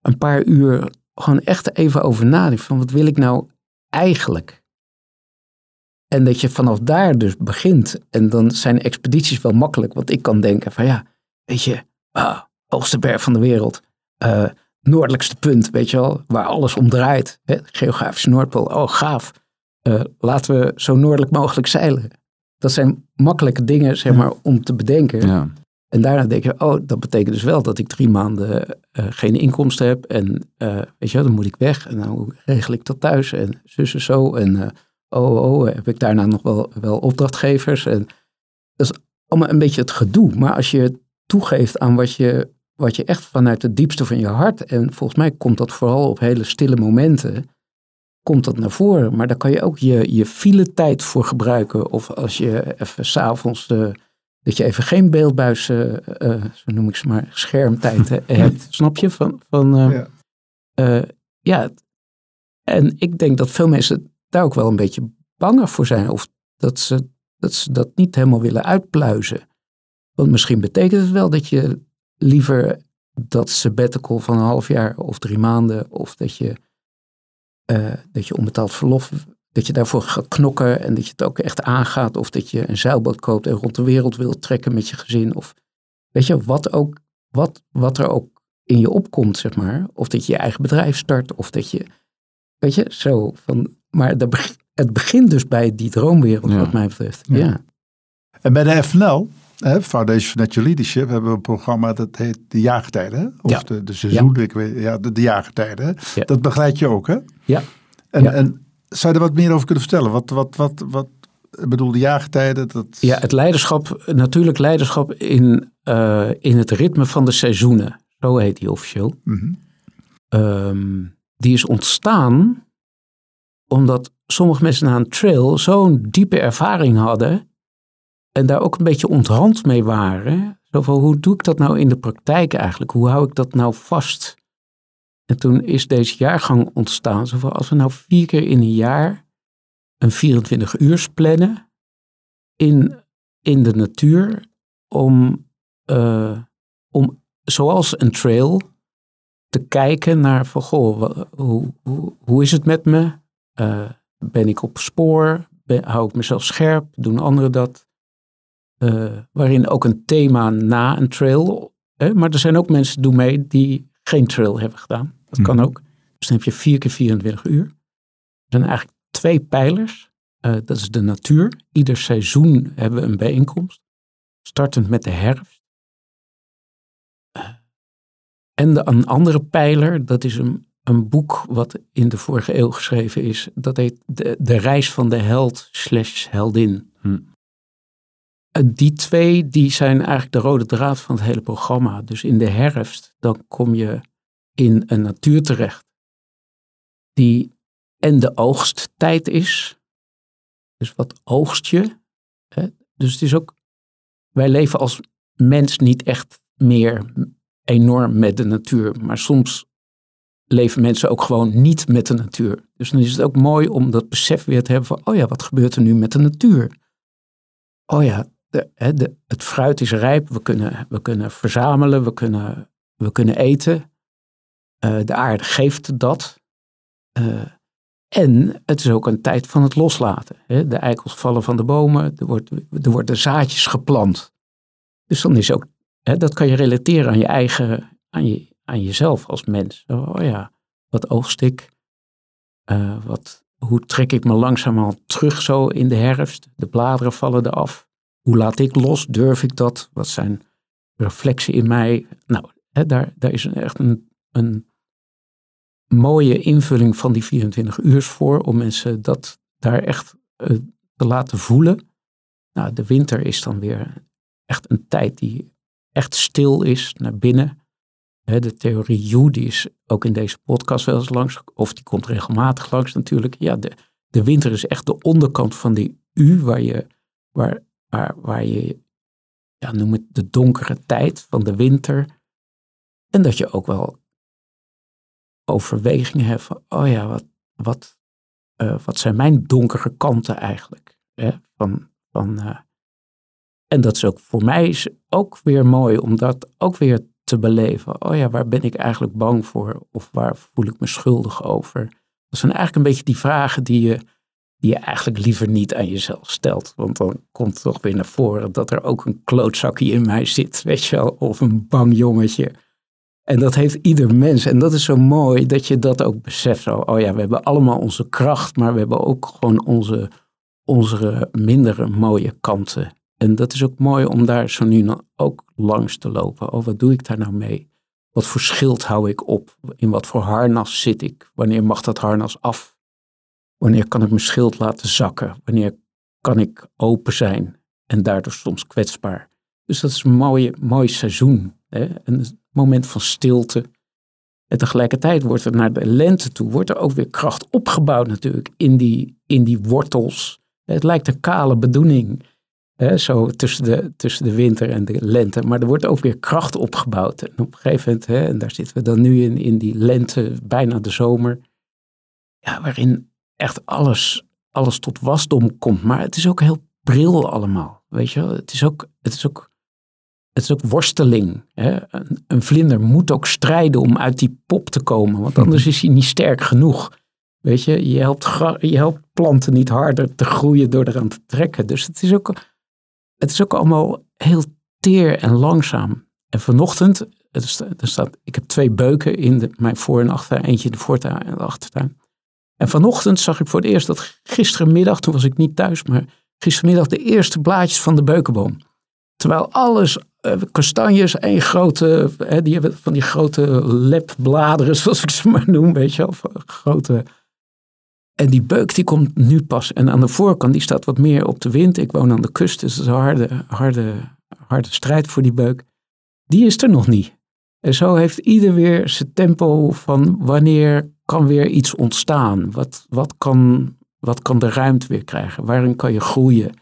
Speaker 3: een paar uur gewoon echt even over nadenkt. Van wat wil ik nou eigenlijk? En dat je vanaf daar dus begint. En dan zijn expedities wel makkelijk. Want ik kan denken van ja, weet je, ah, hoogste berg van de wereld. Uh, noordelijkste punt, weet je wel, waar alles om draait. Geografische Noordpool, oh gaaf. Uh, laten we zo noordelijk mogelijk zeilen. Dat zijn makkelijke dingen, zeg maar, om te bedenken. Ja. En daarna denk je, oh, dat betekent dus wel dat ik drie maanden uh, geen inkomsten heb. En uh, weet je, dan moet ik weg. En dan hoe regel ik dat thuis? En zus en zo. En uh, oh, oh, heb ik daarna nog wel, wel opdrachtgevers? En dat is allemaal een beetje het gedoe. Maar als je toegeeft aan wat je, wat je echt vanuit het diepste van je hart. En volgens mij komt dat vooral op hele stille momenten. Komt dat naar voren. Maar daar kan je ook je, je file tijd voor gebruiken. Of als je even s'avonds de dat je even geen beeldbuis, uh, zo noem ik ze maar, schermtijd hebt. Snap je? Van, van, ja. ja. En ik denk dat veel mensen daar ook wel een beetje banger voor zijn. Of dat ze dat, ze dat niet helemaal willen uitpluizen. Want misschien betekent het wel dat je liever dat sabbatical van een half jaar of drie maanden. Of dat je, dat je onbetaald verlof dat je daarvoor gaat knokken en dat je het ook echt aangaat. Of dat je een zeilboot koopt en rond de wereld wilt trekken met je gezin. Of weet je, wat, ook, wat, wat er ook in je opkomt, zeg maar. Of dat je je eigen bedrijf start. Of dat je, weet je, zo. Van, maar het begint dus bij die droomwereld, wat mij betreft. Ja.
Speaker 2: En bij de FNL, hè, Foundation for Natural Leadership, hebben we een programma dat heet de jaargetijden. Of de, de seizoen, ik weet, ja, de, de jaargetijden. Dat begeleid je ook, hè?
Speaker 3: Ja.
Speaker 2: En, en zou je er wat meer over kunnen vertellen? Wat, wat, wat, wat ik bedoel, de jaargetijden? Dat...
Speaker 3: Ja, het leiderschap, natuurlijk leiderschap in, uh, in het ritme van de seizoenen. Zo heet die officieel. Mm -hmm. die is ontstaan omdat sommige mensen na een trail zo'n diepe ervaring hadden en daar ook een beetje onthand mee waren. Zo hoe doe ik dat nou in de praktijk eigenlijk? Hoe hou ik dat nou vast? En toen is deze jaargang ontstaan. Zo als we nou vier keer in een jaar een 24 uur plannen in, in de natuur om, uh, om zoals een trail te kijken naar van goh, hoe, hoe, hoe is het met me? Uh, ben ik op spoor? hou ik mezelf scherp, doen anderen dat. Uh, waarin ook een thema na een trail. Hè? Maar er zijn ook mensen die doen mee die geen trail hebben gedaan. Dat kan mhm. ook. Dus dan heb je vier keer 24 uur. Er zijn eigenlijk twee pijlers. Uh, dat is de natuur. Ieder seizoen hebben we een bijeenkomst. Startend met de herfst. Uh, en de, een andere pijler, dat is een, een boek wat in de vorige eeuw geschreven is. Dat heet De, de Reis van de Held slash Heldin. Hm. Eh, die twee die zijn eigenlijk de rode draad van het hele programma. Dus in de herfst dan kom je in een natuur terecht die en de oogsttijd is. Dus wat oogst je? Hè? Dus het is ook, wij leven als mens niet echt meer enorm met de natuur, maar soms leven mensen ook gewoon niet met de natuur. Dus dan is het ook mooi om dat besef weer te hebben van, oh ja, wat gebeurt er nu met de natuur? Oh ja, de, het fruit is rijp, we kunnen, we kunnen verzamelen, we kunnen, we kunnen eten. Uh, de aarde geeft dat. Uh, en het is ook een tijd van het loslaten. De eikels vallen van de bomen, er, wordt, er worden zaadjes geplant. Dus dan is ook, dat kan je relateren aan je eigen, aan, je, aan jezelf als mens. Oh ja, wat oogst ik? Uh, wat, hoe trek ik me langzamerhand terug zo in de herfst? De bladeren vallen eraf. Hoe laat ik los? Durf ik dat? Wat zijn reflexen in mij? Nou, hè, daar, daar is echt een, een mooie invulling van die 24 uur voor om mensen dat daar echt uh, te laten voelen. Nou, de winter is dan weer echt een tijd die echt stil is naar binnen. de theorie U, die is ook in deze podcast wel eens langs, of die komt regelmatig langs natuurlijk. Ja, de, de winter is echt de onderkant van die U, waar je, waar, waar, je, ja, noem het de donkere tijd van de winter. En dat je ook wel overwegingen hebben van, oh ja, wat, wat, uh, wat zijn mijn donkere kanten eigenlijk? Hè? Van, van, uh, en dat is ook voor mij is ook weer mooi om dat ook weer te beleven. Oh ja, waar ben ik eigenlijk bang voor? Of waar voel ik me schuldig over? Dat zijn eigenlijk een beetje die vragen die je, die je eigenlijk liever niet aan jezelf stelt. Want dan komt toch weer naar voren dat er ook een klootzakje in mij zit, weet je wel. Of een bang jongetje en dat heeft ieder mens. En dat is zo mooi dat je dat ook beseft. Zo, oh ja, we hebben allemaal onze kracht, maar we hebben ook gewoon onze, onze mindere mooie kanten. En dat is ook mooi om daar zo nu ook langs te lopen. Oh, wat doe ik daar nou mee? Wat voor schild hou ik op? In wat voor harnas zit ik? Wanneer mag dat harnas af? Wanneer kan ik mijn schild laten zakken? Wanneer kan ik open zijn en daardoor soms kwetsbaar? Dus dat is een mooie, mooi seizoen. Hè? Een moment van stilte. En tegelijkertijd wordt er naar de lente toe, wordt er ook weer kracht opgebouwd natuurlijk in die, in die wortels. Het lijkt een kale bedoeling, hè, zo tussen de, tussen de winter en de lente. Maar er wordt ook weer kracht opgebouwd. En op een gegeven moment, hè, en daar zitten we dan nu in, in die lente, bijna de zomer. Ja, waarin echt alles, alles tot wasdom komt. Maar het is ook heel bril allemaal, weet je wel. Het is ook, het is ook het is ook worsteling. Hè? Een, een, vlinder moet ook strijden om uit die pop te komen, want anders is hij niet sterk genoeg. Weet je, je helpt, je helpt planten niet harder te groeien door eraan te trekken. Dus het is ook, het is ook allemaal heel teer en langzaam. En vanochtend, er staat, ik heb twee beuken in de, mijn voor- en achtertuin, eentje in de voortuin en de achtertuin. En vanochtend zag ik voor het eerst dat gisterenmiddag, toen was ik niet thuis, maar gisterenmiddag de eerste blaadjes van de beukenboom. Terwijl alles, uh, kastanjes, één grote, hè, die hebben van die grote lepbladeren, zoals ik ze maar noem, weet je wel. Grote. En die beuk die komt nu pas. En aan de voorkant, die staat wat meer op de wind. Ik woon aan de kust, dus het is een harde, harde, harde strijd voor die beuk. Die is er nog niet. En zo heeft ieder weer zijn tempo van wanneer kan weer iets ontstaan? Wat, wat, kan, wat kan de ruimte weer krijgen? Waarin kan je groeien?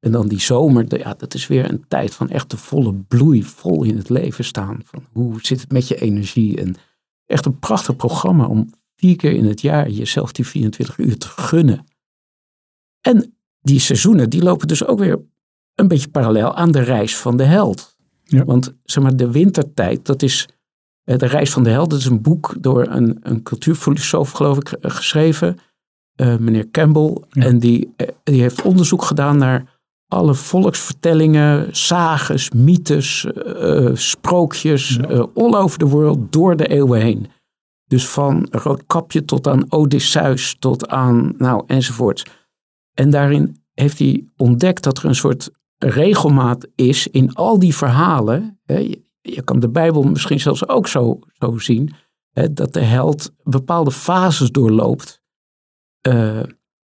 Speaker 3: En dan die zomer, ja, dat is weer een tijd van echt de volle bloei, vol in het leven staan. Van hoe zit het met je energie? En echt een prachtig programma om vier keer in het jaar jezelf die 24 uur te gunnen. En die seizoenen, die lopen dus ook weer een beetje parallel aan de reis van de held. Ja. Want zeg maar, de wintertijd, dat is de reis van de held. Dat is een boek door een, een cultuurfilosoof, geloof ik, geschreven. meneer Campbell. En die, die heeft onderzoek gedaan naar alle volksvertellingen, sages, mythes, sprookjes, all over the world, door de eeuwen heen. Dus van Roodkapje tot aan Odysseus, tot aan, nou, enzovoort. En daarin heeft hij ontdekt dat er een soort regelmaat is in al die verhalen. Je kan de Bijbel misschien zelfs ook zo, zo zien. Dat de held bepaalde fases doorloopt. Uh,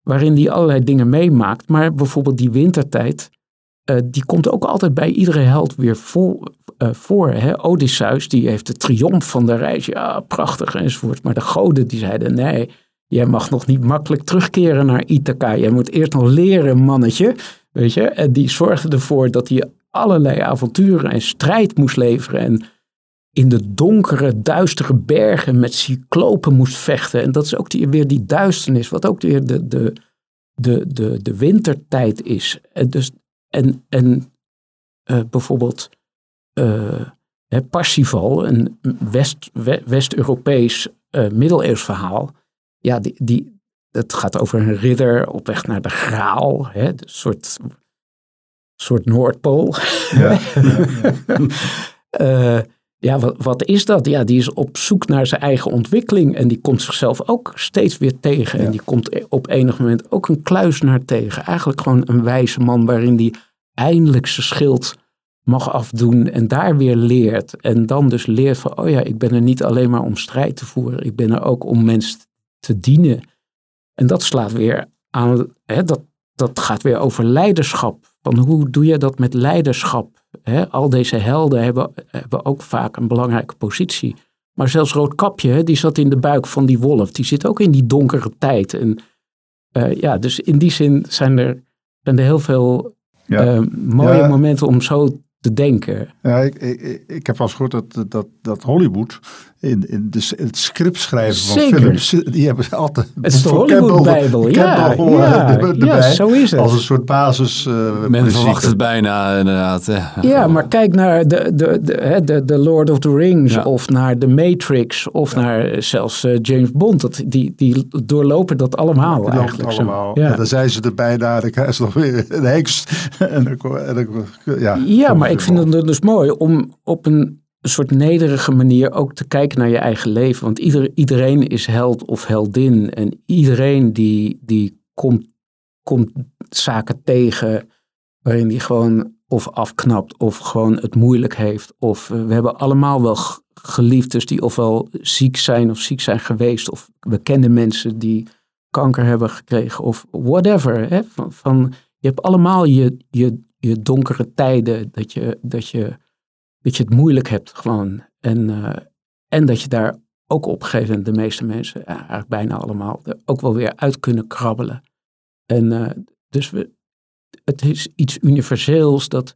Speaker 3: waarin hij allerlei dingen meemaakt. Maar bijvoorbeeld die wintertijd. Uh, die komt ook altijd bij iedere held weer voor. Uh, voor hè? Odysseus die heeft de triomf van de reis. Ja, prachtig enzovoort. Maar de goden die zeiden nee. Jij mag nog niet makkelijk terugkeren naar Ithaca. Jij moet eerst nog leren, mannetje. Weet je? En die zorgde ervoor dat hij allerlei avonturen en strijd moest leveren. En in de donkere, duistere bergen met cyclopen moest vechten. En dat is ook weer die duisternis, wat ook weer de, de, de, de, de wintertijd is. En, dus, en, en uh, bijvoorbeeld uh, Parsifal, een West, West-Europees uh, middeleeuws verhaal ja, die, die, het gaat over een ridder op weg naar de graal. Hè, een soort, soort Noordpool. Ja, ja, ja. wat, wat is dat? Ja, die is op zoek naar zijn eigen ontwikkeling. En die komt zichzelf ook steeds weer tegen. En die komt op enig moment ook een kluisnaar tegen. Eigenlijk gewoon een wijze man waarin die eindelijk zijn schild mag afdoen en daar weer leert. En dan dus leert van, oh ja, ik ben er niet alleen maar om strijd te voeren. Ik ben er ook om mensen te dienen. En dat slaat weer aan, hè, dat, dat gaat weer over leiderschap. Van hoe doe je dat met leiderschap? Al deze helden hebben, hebben ook vaak een belangrijke positie. Maar zelfs Roodkapje, die zat in de buik van die wolf. Die zit ook in die donkere tijd. En uh, ja, dus in die zin zijn er, zijn er heel veel ja. uh, mooie momenten om zo te denken.
Speaker 2: Ja, ik, ik, ik heb wel eens gehoord dat, dat, dat Hollywood in, in de, het script schrijven van
Speaker 3: Zeker.
Speaker 2: films, die hebben altijd...
Speaker 3: Het is de Hollywood-bijbel, ja, ja,
Speaker 2: erbij,
Speaker 3: ja, zo is het.
Speaker 2: Als een soort basis. Uh,
Speaker 1: Men verwacht het bijna, inderdaad. Ja,
Speaker 3: ja maar kijk naar de, de, de, de, de Lord of the Rings ja. of naar The Matrix of ja. naar zelfs uh, James Bond. Dat, die, die doorlopen dat allemaal
Speaker 2: die
Speaker 3: eigenlijk.
Speaker 2: allemaal. Ja. En dan zijn ze er bijna, dan krijgen ze nog weer een heks. en dan, en dan, ja,
Speaker 3: ja maar ik vind het dus mooi om op een soort nederige manier ook te kijken naar je eigen leven. Want ieder, iedereen is held of heldin. En iedereen die, die komt, komt zaken tegen waarin die gewoon of afknapt of gewoon het moeilijk heeft. Of uh, we hebben allemaal wel geliefdes die ofwel ziek zijn of ziek zijn geweest. Of we kennen mensen die kanker hebben gekregen of whatever. Hè? Van, je hebt allemaal je, je, je donkere tijden dat je, dat je dat je het moeilijk hebt gewoon. En, uh, en dat je daar ook op een gegeven moment de meeste mensen, ja, eigenlijk bijna allemaal, er ook wel weer uit kunnen krabbelen. En uh, dus we, het is iets universeels dat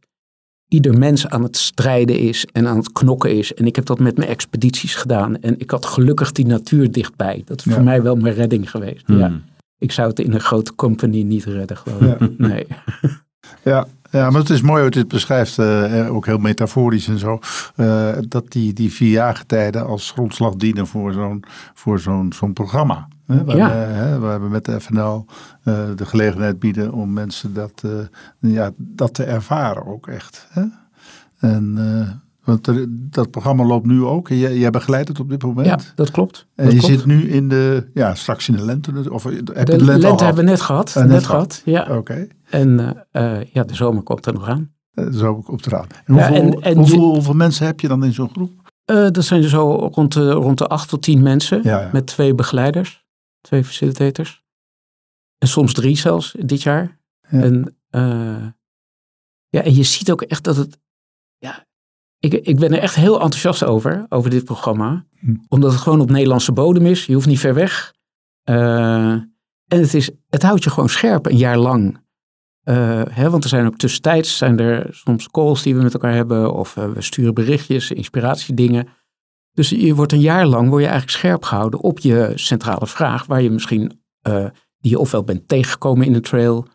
Speaker 3: ieder mens aan het strijden is en aan het knokken is. En ik heb dat met mijn expedities gedaan. En ik had gelukkig die natuur dichtbij. Dat is ja. voor mij wel mijn redding geweest. Hmm. Ja. Ik zou het in een grote company niet redden, gewoon. Ja. Nee.
Speaker 2: Ja, ja, maar het is mooi hoe dit beschrijft, uh, ook heel metaforisch en zo, uh, dat die, die vier jaargetijden als grondslag dienen voor zo'n voor zo'n zo'n programma. Hè, waar,
Speaker 3: ja.
Speaker 2: we, hè, waar we met de FNL uh, de gelegenheid bieden om mensen dat, ja, dat te ervaren ook echt. Hè? En want er, dat programma loopt nu ook. Jij, jij begeleidt het op dit moment.
Speaker 3: Ja, dat klopt.
Speaker 2: En
Speaker 3: dat
Speaker 2: je
Speaker 3: klopt.
Speaker 2: zit nu in de, ja, straks in de lente. Of heb
Speaker 3: de,
Speaker 2: je de lente,
Speaker 3: lente hebben we net gehad.
Speaker 2: Uh,
Speaker 3: net,
Speaker 2: net
Speaker 3: gehad, ja.
Speaker 2: Oké. Okay.
Speaker 3: En uh, ja, de zomer komt er nog aan.
Speaker 2: De zomer komt eraan. En hoeveel, ja, en, en hoeveel, je, hoeveel, mensen heb je dan in zo'n groep?
Speaker 3: dat zijn zo rond de, rond de acht tot tien mensen.
Speaker 2: Ja, ja.
Speaker 3: Met twee begeleiders. Twee facilitators. En soms drie zelfs dit jaar.
Speaker 2: Ja.
Speaker 3: En, ja, en je ziet ook echt dat het... Ik, ik ben er echt heel enthousiast over, over dit programma.
Speaker 2: Hm.
Speaker 3: Omdat het gewoon op Nederlandse bodem is. Je hoeft niet ver weg. Uh, en het, is, het houdt je gewoon scherp een jaar lang. Uh, hè, want er zijn ook tussentijds zijn er soms calls die we met elkaar hebben. Of uh, we sturen berichtjes, inspiratiedingen. Dus je wordt een jaar lang word je eigenlijk scherp gehouden op je centrale vraag. Waar je misschien, die je ofwel bent tegengekomen in de trail.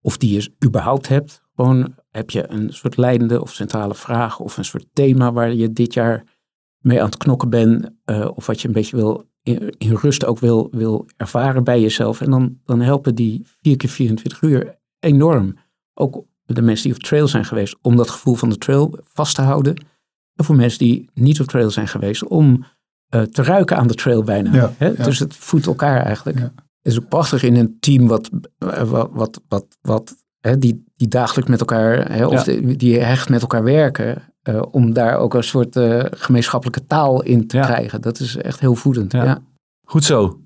Speaker 3: Of die je überhaupt hebt. Gewoon heb je een soort leidende of centrale vraag of een soort thema waar je dit jaar mee aan het knokken bent. of wat je een beetje wil in, in, rust ook wil, wil ervaren bij jezelf. En dan, dan helpen die 4 keer 24 uur enorm. Ook de mensen die op trail zijn geweest, om dat gevoel van de trail vast te houden. En voor mensen die niet op trail zijn geweest, om uh, te ruiken aan de trail bijna. hè? Dus het voedt elkaar eigenlijk. Het is ook prachtig in een team wat, wat, wat, wat, wat hè, die, die dagelijks met elkaar, hè, of die hecht met elkaar werken. Uh, om daar ook een soort uh, gemeenschappelijke taal in te krijgen. Dat is echt heel voedend. Ja.
Speaker 1: Goed zo.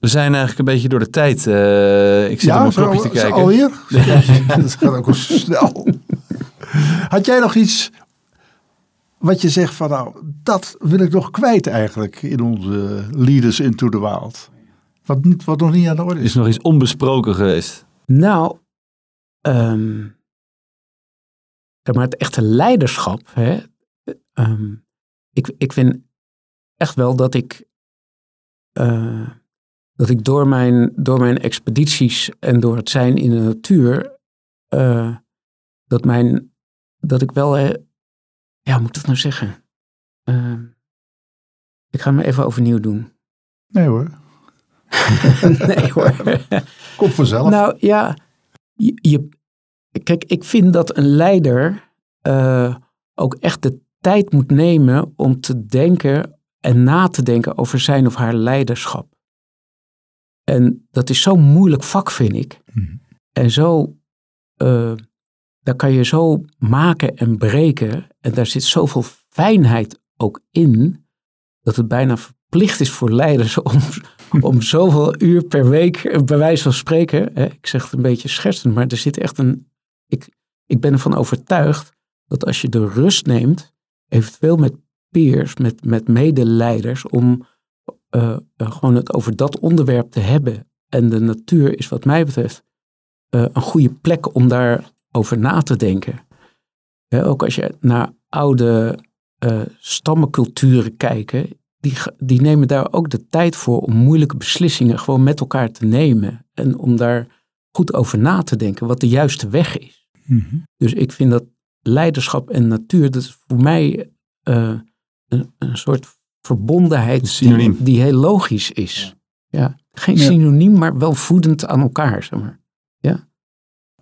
Speaker 1: We zijn eigenlijk een beetje door de tijd. Uh, ik zit ja, op mijn klokje te kijken.
Speaker 2: alweer? dat gaat ook wel snel. Had jij nog iets wat je zegt van nou, dat wil ik nog kwijt eigenlijk in onze Leaders into the Wild? Wat, niet, wat nog niet aan de orde is.
Speaker 1: Is nog iets onbesproken geweest?
Speaker 3: Nou, um, maar het echte leiderschap. Hè, um, ik, ik vind echt wel dat ik, uh, dat ik door, mijn, door mijn expedities en door het zijn in de natuur, uh, dat, mijn, dat ik wel, uh, ja, hoe moet ik dat nou zeggen? Ehm, ik ga me even overnieuw doen.
Speaker 2: Nee hoor.
Speaker 3: nee hoor.
Speaker 2: Kom vanzelf.
Speaker 3: Nou ja, je, je, Kijk, ik vind dat een leider uh, ook echt de tijd moet nemen om te denken en na te denken over zijn of haar leiderschap. En dat is zo'n moeilijk vak, vind ik. Mm. En zo, uh, daar kan je zo maken en breken. En daar zit zoveel fijnheid ook in, dat het bijna verplicht is voor leiders om, om zoveel uur per week, bij wijze van spreken, hè, ik zeg het een beetje schertsend, maar er zit echt een ik, ik ben ervan overtuigd dat als je de rust neemt, eventueel met peers, met, met medeleiders, om uh, gewoon het over dat onderwerp te hebben. En de natuur is wat mij betreft een goede plek om daarover na te denken. ook als je naar oude stammenculturen kijkt, die, die nemen daar ook de tijd voor om moeilijke beslissingen gewoon met elkaar te nemen. En om daar goed over na te denken wat de juiste weg is. Mhm. Dus ik vind dat leiderschap en natuur, dat is voor mij uh, een, een, soort verbondenheid die, die, heel logisch is. Ja. Geen synoniem, maar wel voedend aan elkaar, zeg maar. Ja.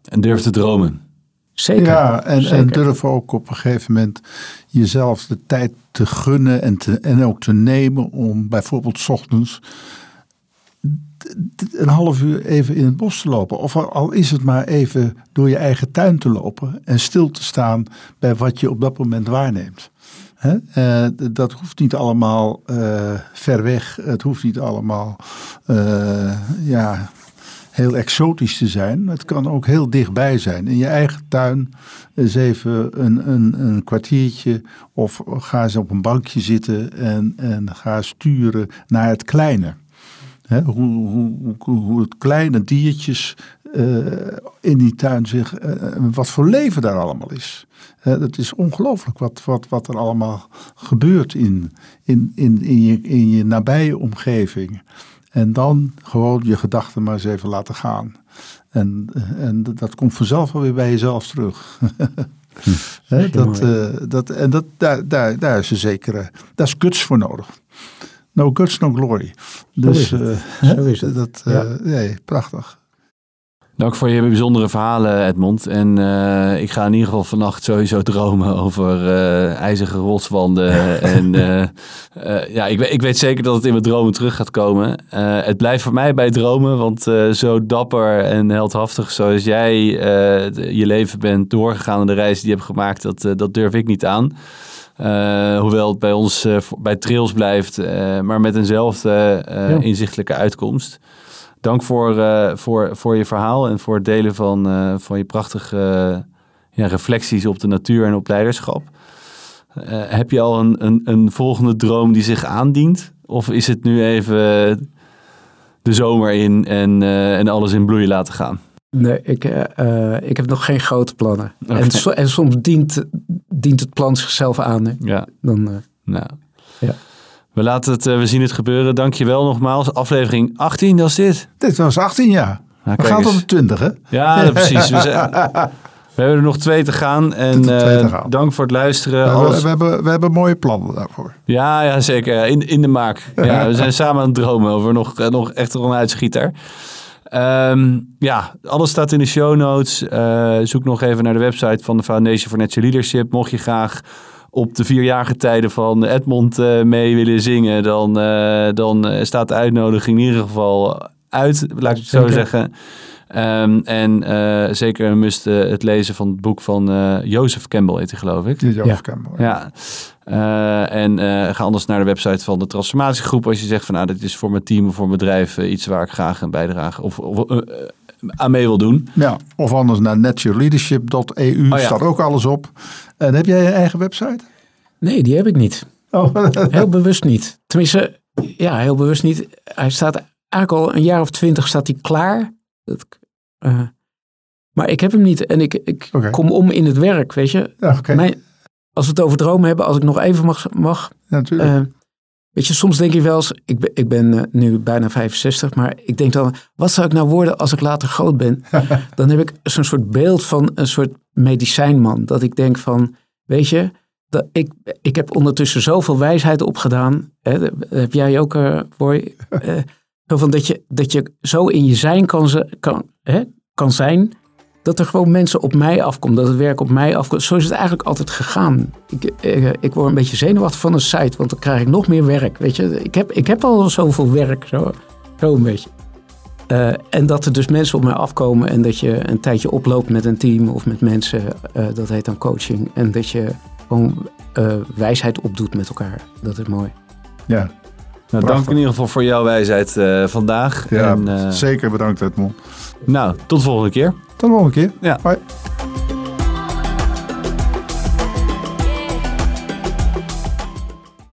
Speaker 1: En durf te dromen.
Speaker 3: Zeker.
Speaker 2: Ja, en, en durf ook op een gegeven moment jezelf de tijd te gunnen en, te, en ook te nemen om bijvoorbeeld s ochtends een half uur even in het bos te lopen. Of al is het maar even door je eigen tuin te lopen en stil te staan bij wat je op dat moment waarneemt. Uh, dat hoeft niet allemaal uh, ver weg. Het hoeft niet allemaal uh, ja, heel exotisch te zijn. Het kan ook heel dichtbij zijn. In je eigen tuin eens even een, een, een kwartiertje of ga eens op een bankje zitten en, en ga sturen naar het kleine hoe, hoe, hoe, het kleine diertjes uh, in die tuin zich, uh, wat voor leven daar allemaal is. Uh, het is ongelooflijk wat, wat, wat er allemaal gebeurt in, in, in, in, je, in je nabije omgeving. En dan gewoon je gedachten maar eens even laten gaan. En, en dat komt vanzelf alweer bij jezelf terug. hm, dat, dat, en dat, daar, daar, daar is een zekere, daar is guts voor nodig. No guts, no glory. Dus Zo is het. Uh, Dat, uh, ja. nee, prachtig.
Speaker 1: Dank voor je bijzondere verhalen, Edmond. En uh, ik ga in ieder geval vannacht sowieso dromen over uh, ijzige rotswanden. en uh, ja, ik, ik, weet zeker dat het in mijn dromen terug gaat komen. het blijft voor mij bij dromen, want zo dapper en heldhaftig zoals jij je leven bent doorgegaan en de reis die je hebt gemaakt, dat, dat durf ik niet aan. Uh, hoewel het bij ons uh, bij trails blijft, uh, maar met eenzelfde ja. inzichtelijke uitkomst. Dank voor, voor, voor je verhaal en voor het delen van, van je prachtige ja, reflecties op de natuur en op leiderschap. heb je al een, een, een volgende droom die zich aandient? Of is het nu even de zomer in en, en alles in bloei laten gaan?
Speaker 3: Nee, ik, uh, ik heb nog geen grote plannen. En, en, soms dient, dient het plan zichzelf aan. Hè?
Speaker 1: Ja.
Speaker 3: Dan, uh,
Speaker 1: nou. ja. We, laten het, uh, we zien het gebeuren. Dankjewel nogmaals. Aflevering 18 was dit.
Speaker 2: Dit was 18, ja. Nou, we gaan tot de 20, hè?
Speaker 1: Ja, precies. We zijn, We hebben er nog twee te gaan. En uh, dank voor het luisteren.
Speaker 2: We, Als... we, hebben, we hebben mooie plannen daarvoor.
Speaker 1: Ja, ja zeker. In, in de maak. Ja, we zijn samen aan het dromen over nog, nog echt een uitschieter. Um, ja, alles staat in de show notes. Uh, zoek nog even naar de website van de Foundation for Natural Leadership. Mocht je graag op de vierjarige tijden van Edmond uh, mee willen zingen, dan, uh, dan staat de uitnodiging in ieder geval uit, laat ik het zo zeggen. Um, en uh, zeker must uh, het lezen van het boek van uh, Jozef Campbell, heet hij geloof ik.
Speaker 2: Jozef ja. Campbell.
Speaker 1: Ja. en ga anders naar de website van de transformatiegroep als je zegt van nou, dit is voor mijn team of voor mijn bedrijf iets waar ik graag een bijdrage of, of aan mee wil doen.
Speaker 2: Ja, of anders naar natureleadership.eu oh, ja. staat ook alles op. En heb jij je eigen website?
Speaker 3: Nee, die heb ik niet. Oh. heel bewust niet. Tenminste, ja, heel bewust niet. Hij staat eigenlijk al een jaar of twintig staat hij klaar. Dat, uh, maar ik heb hem niet en ik, ik okay. kom om in het werk, weet je.
Speaker 2: Ja, okay.
Speaker 3: Mijn, als we het over dromen hebben, als ik nog even mag. mag
Speaker 2: ja, uh,
Speaker 3: weet je, soms denk je wel eens, ik ben, ik ben uh, nu bijna 65, maar ik denk dan, wat zou ik nou worden als ik later groot ben? dan heb ik zo'n soort beeld van een soort medicijnman. Dat ik denk van, weet je, dat ik, ik heb ondertussen zoveel wijsheid opgedaan. Hè, heb jij ook, uh, Boy? van dat, je, dat je zo in je zijn kan, kan, hè, kan zijn, dat er gewoon mensen op mij afkomen, dat het werk op mij afkomt. Zo is het eigenlijk altijd gegaan. Ik, ik, ik, word een beetje zenuwachtig van een site, want dan krijg ik nog meer werk. Weet je, ik heb, ik heb al zoveel werk, zo, zo een beetje. Uh, en dat er dus mensen op mij afkomen en dat je een tijdje oploopt met een team of met mensen, dat heet dan coaching. En dat je gewoon wijsheid opdoet met elkaar. Dat is mooi.
Speaker 2: Ja,
Speaker 1: nou, dank in ieder geval voor jouw wijsheid uh, vandaag.
Speaker 2: Ja, en, uh, zeker bedankt Edmond.
Speaker 1: Nou, tot de volgende keer.
Speaker 2: Tot de volgende keer.
Speaker 1: Ja.
Speaker 2: Bye.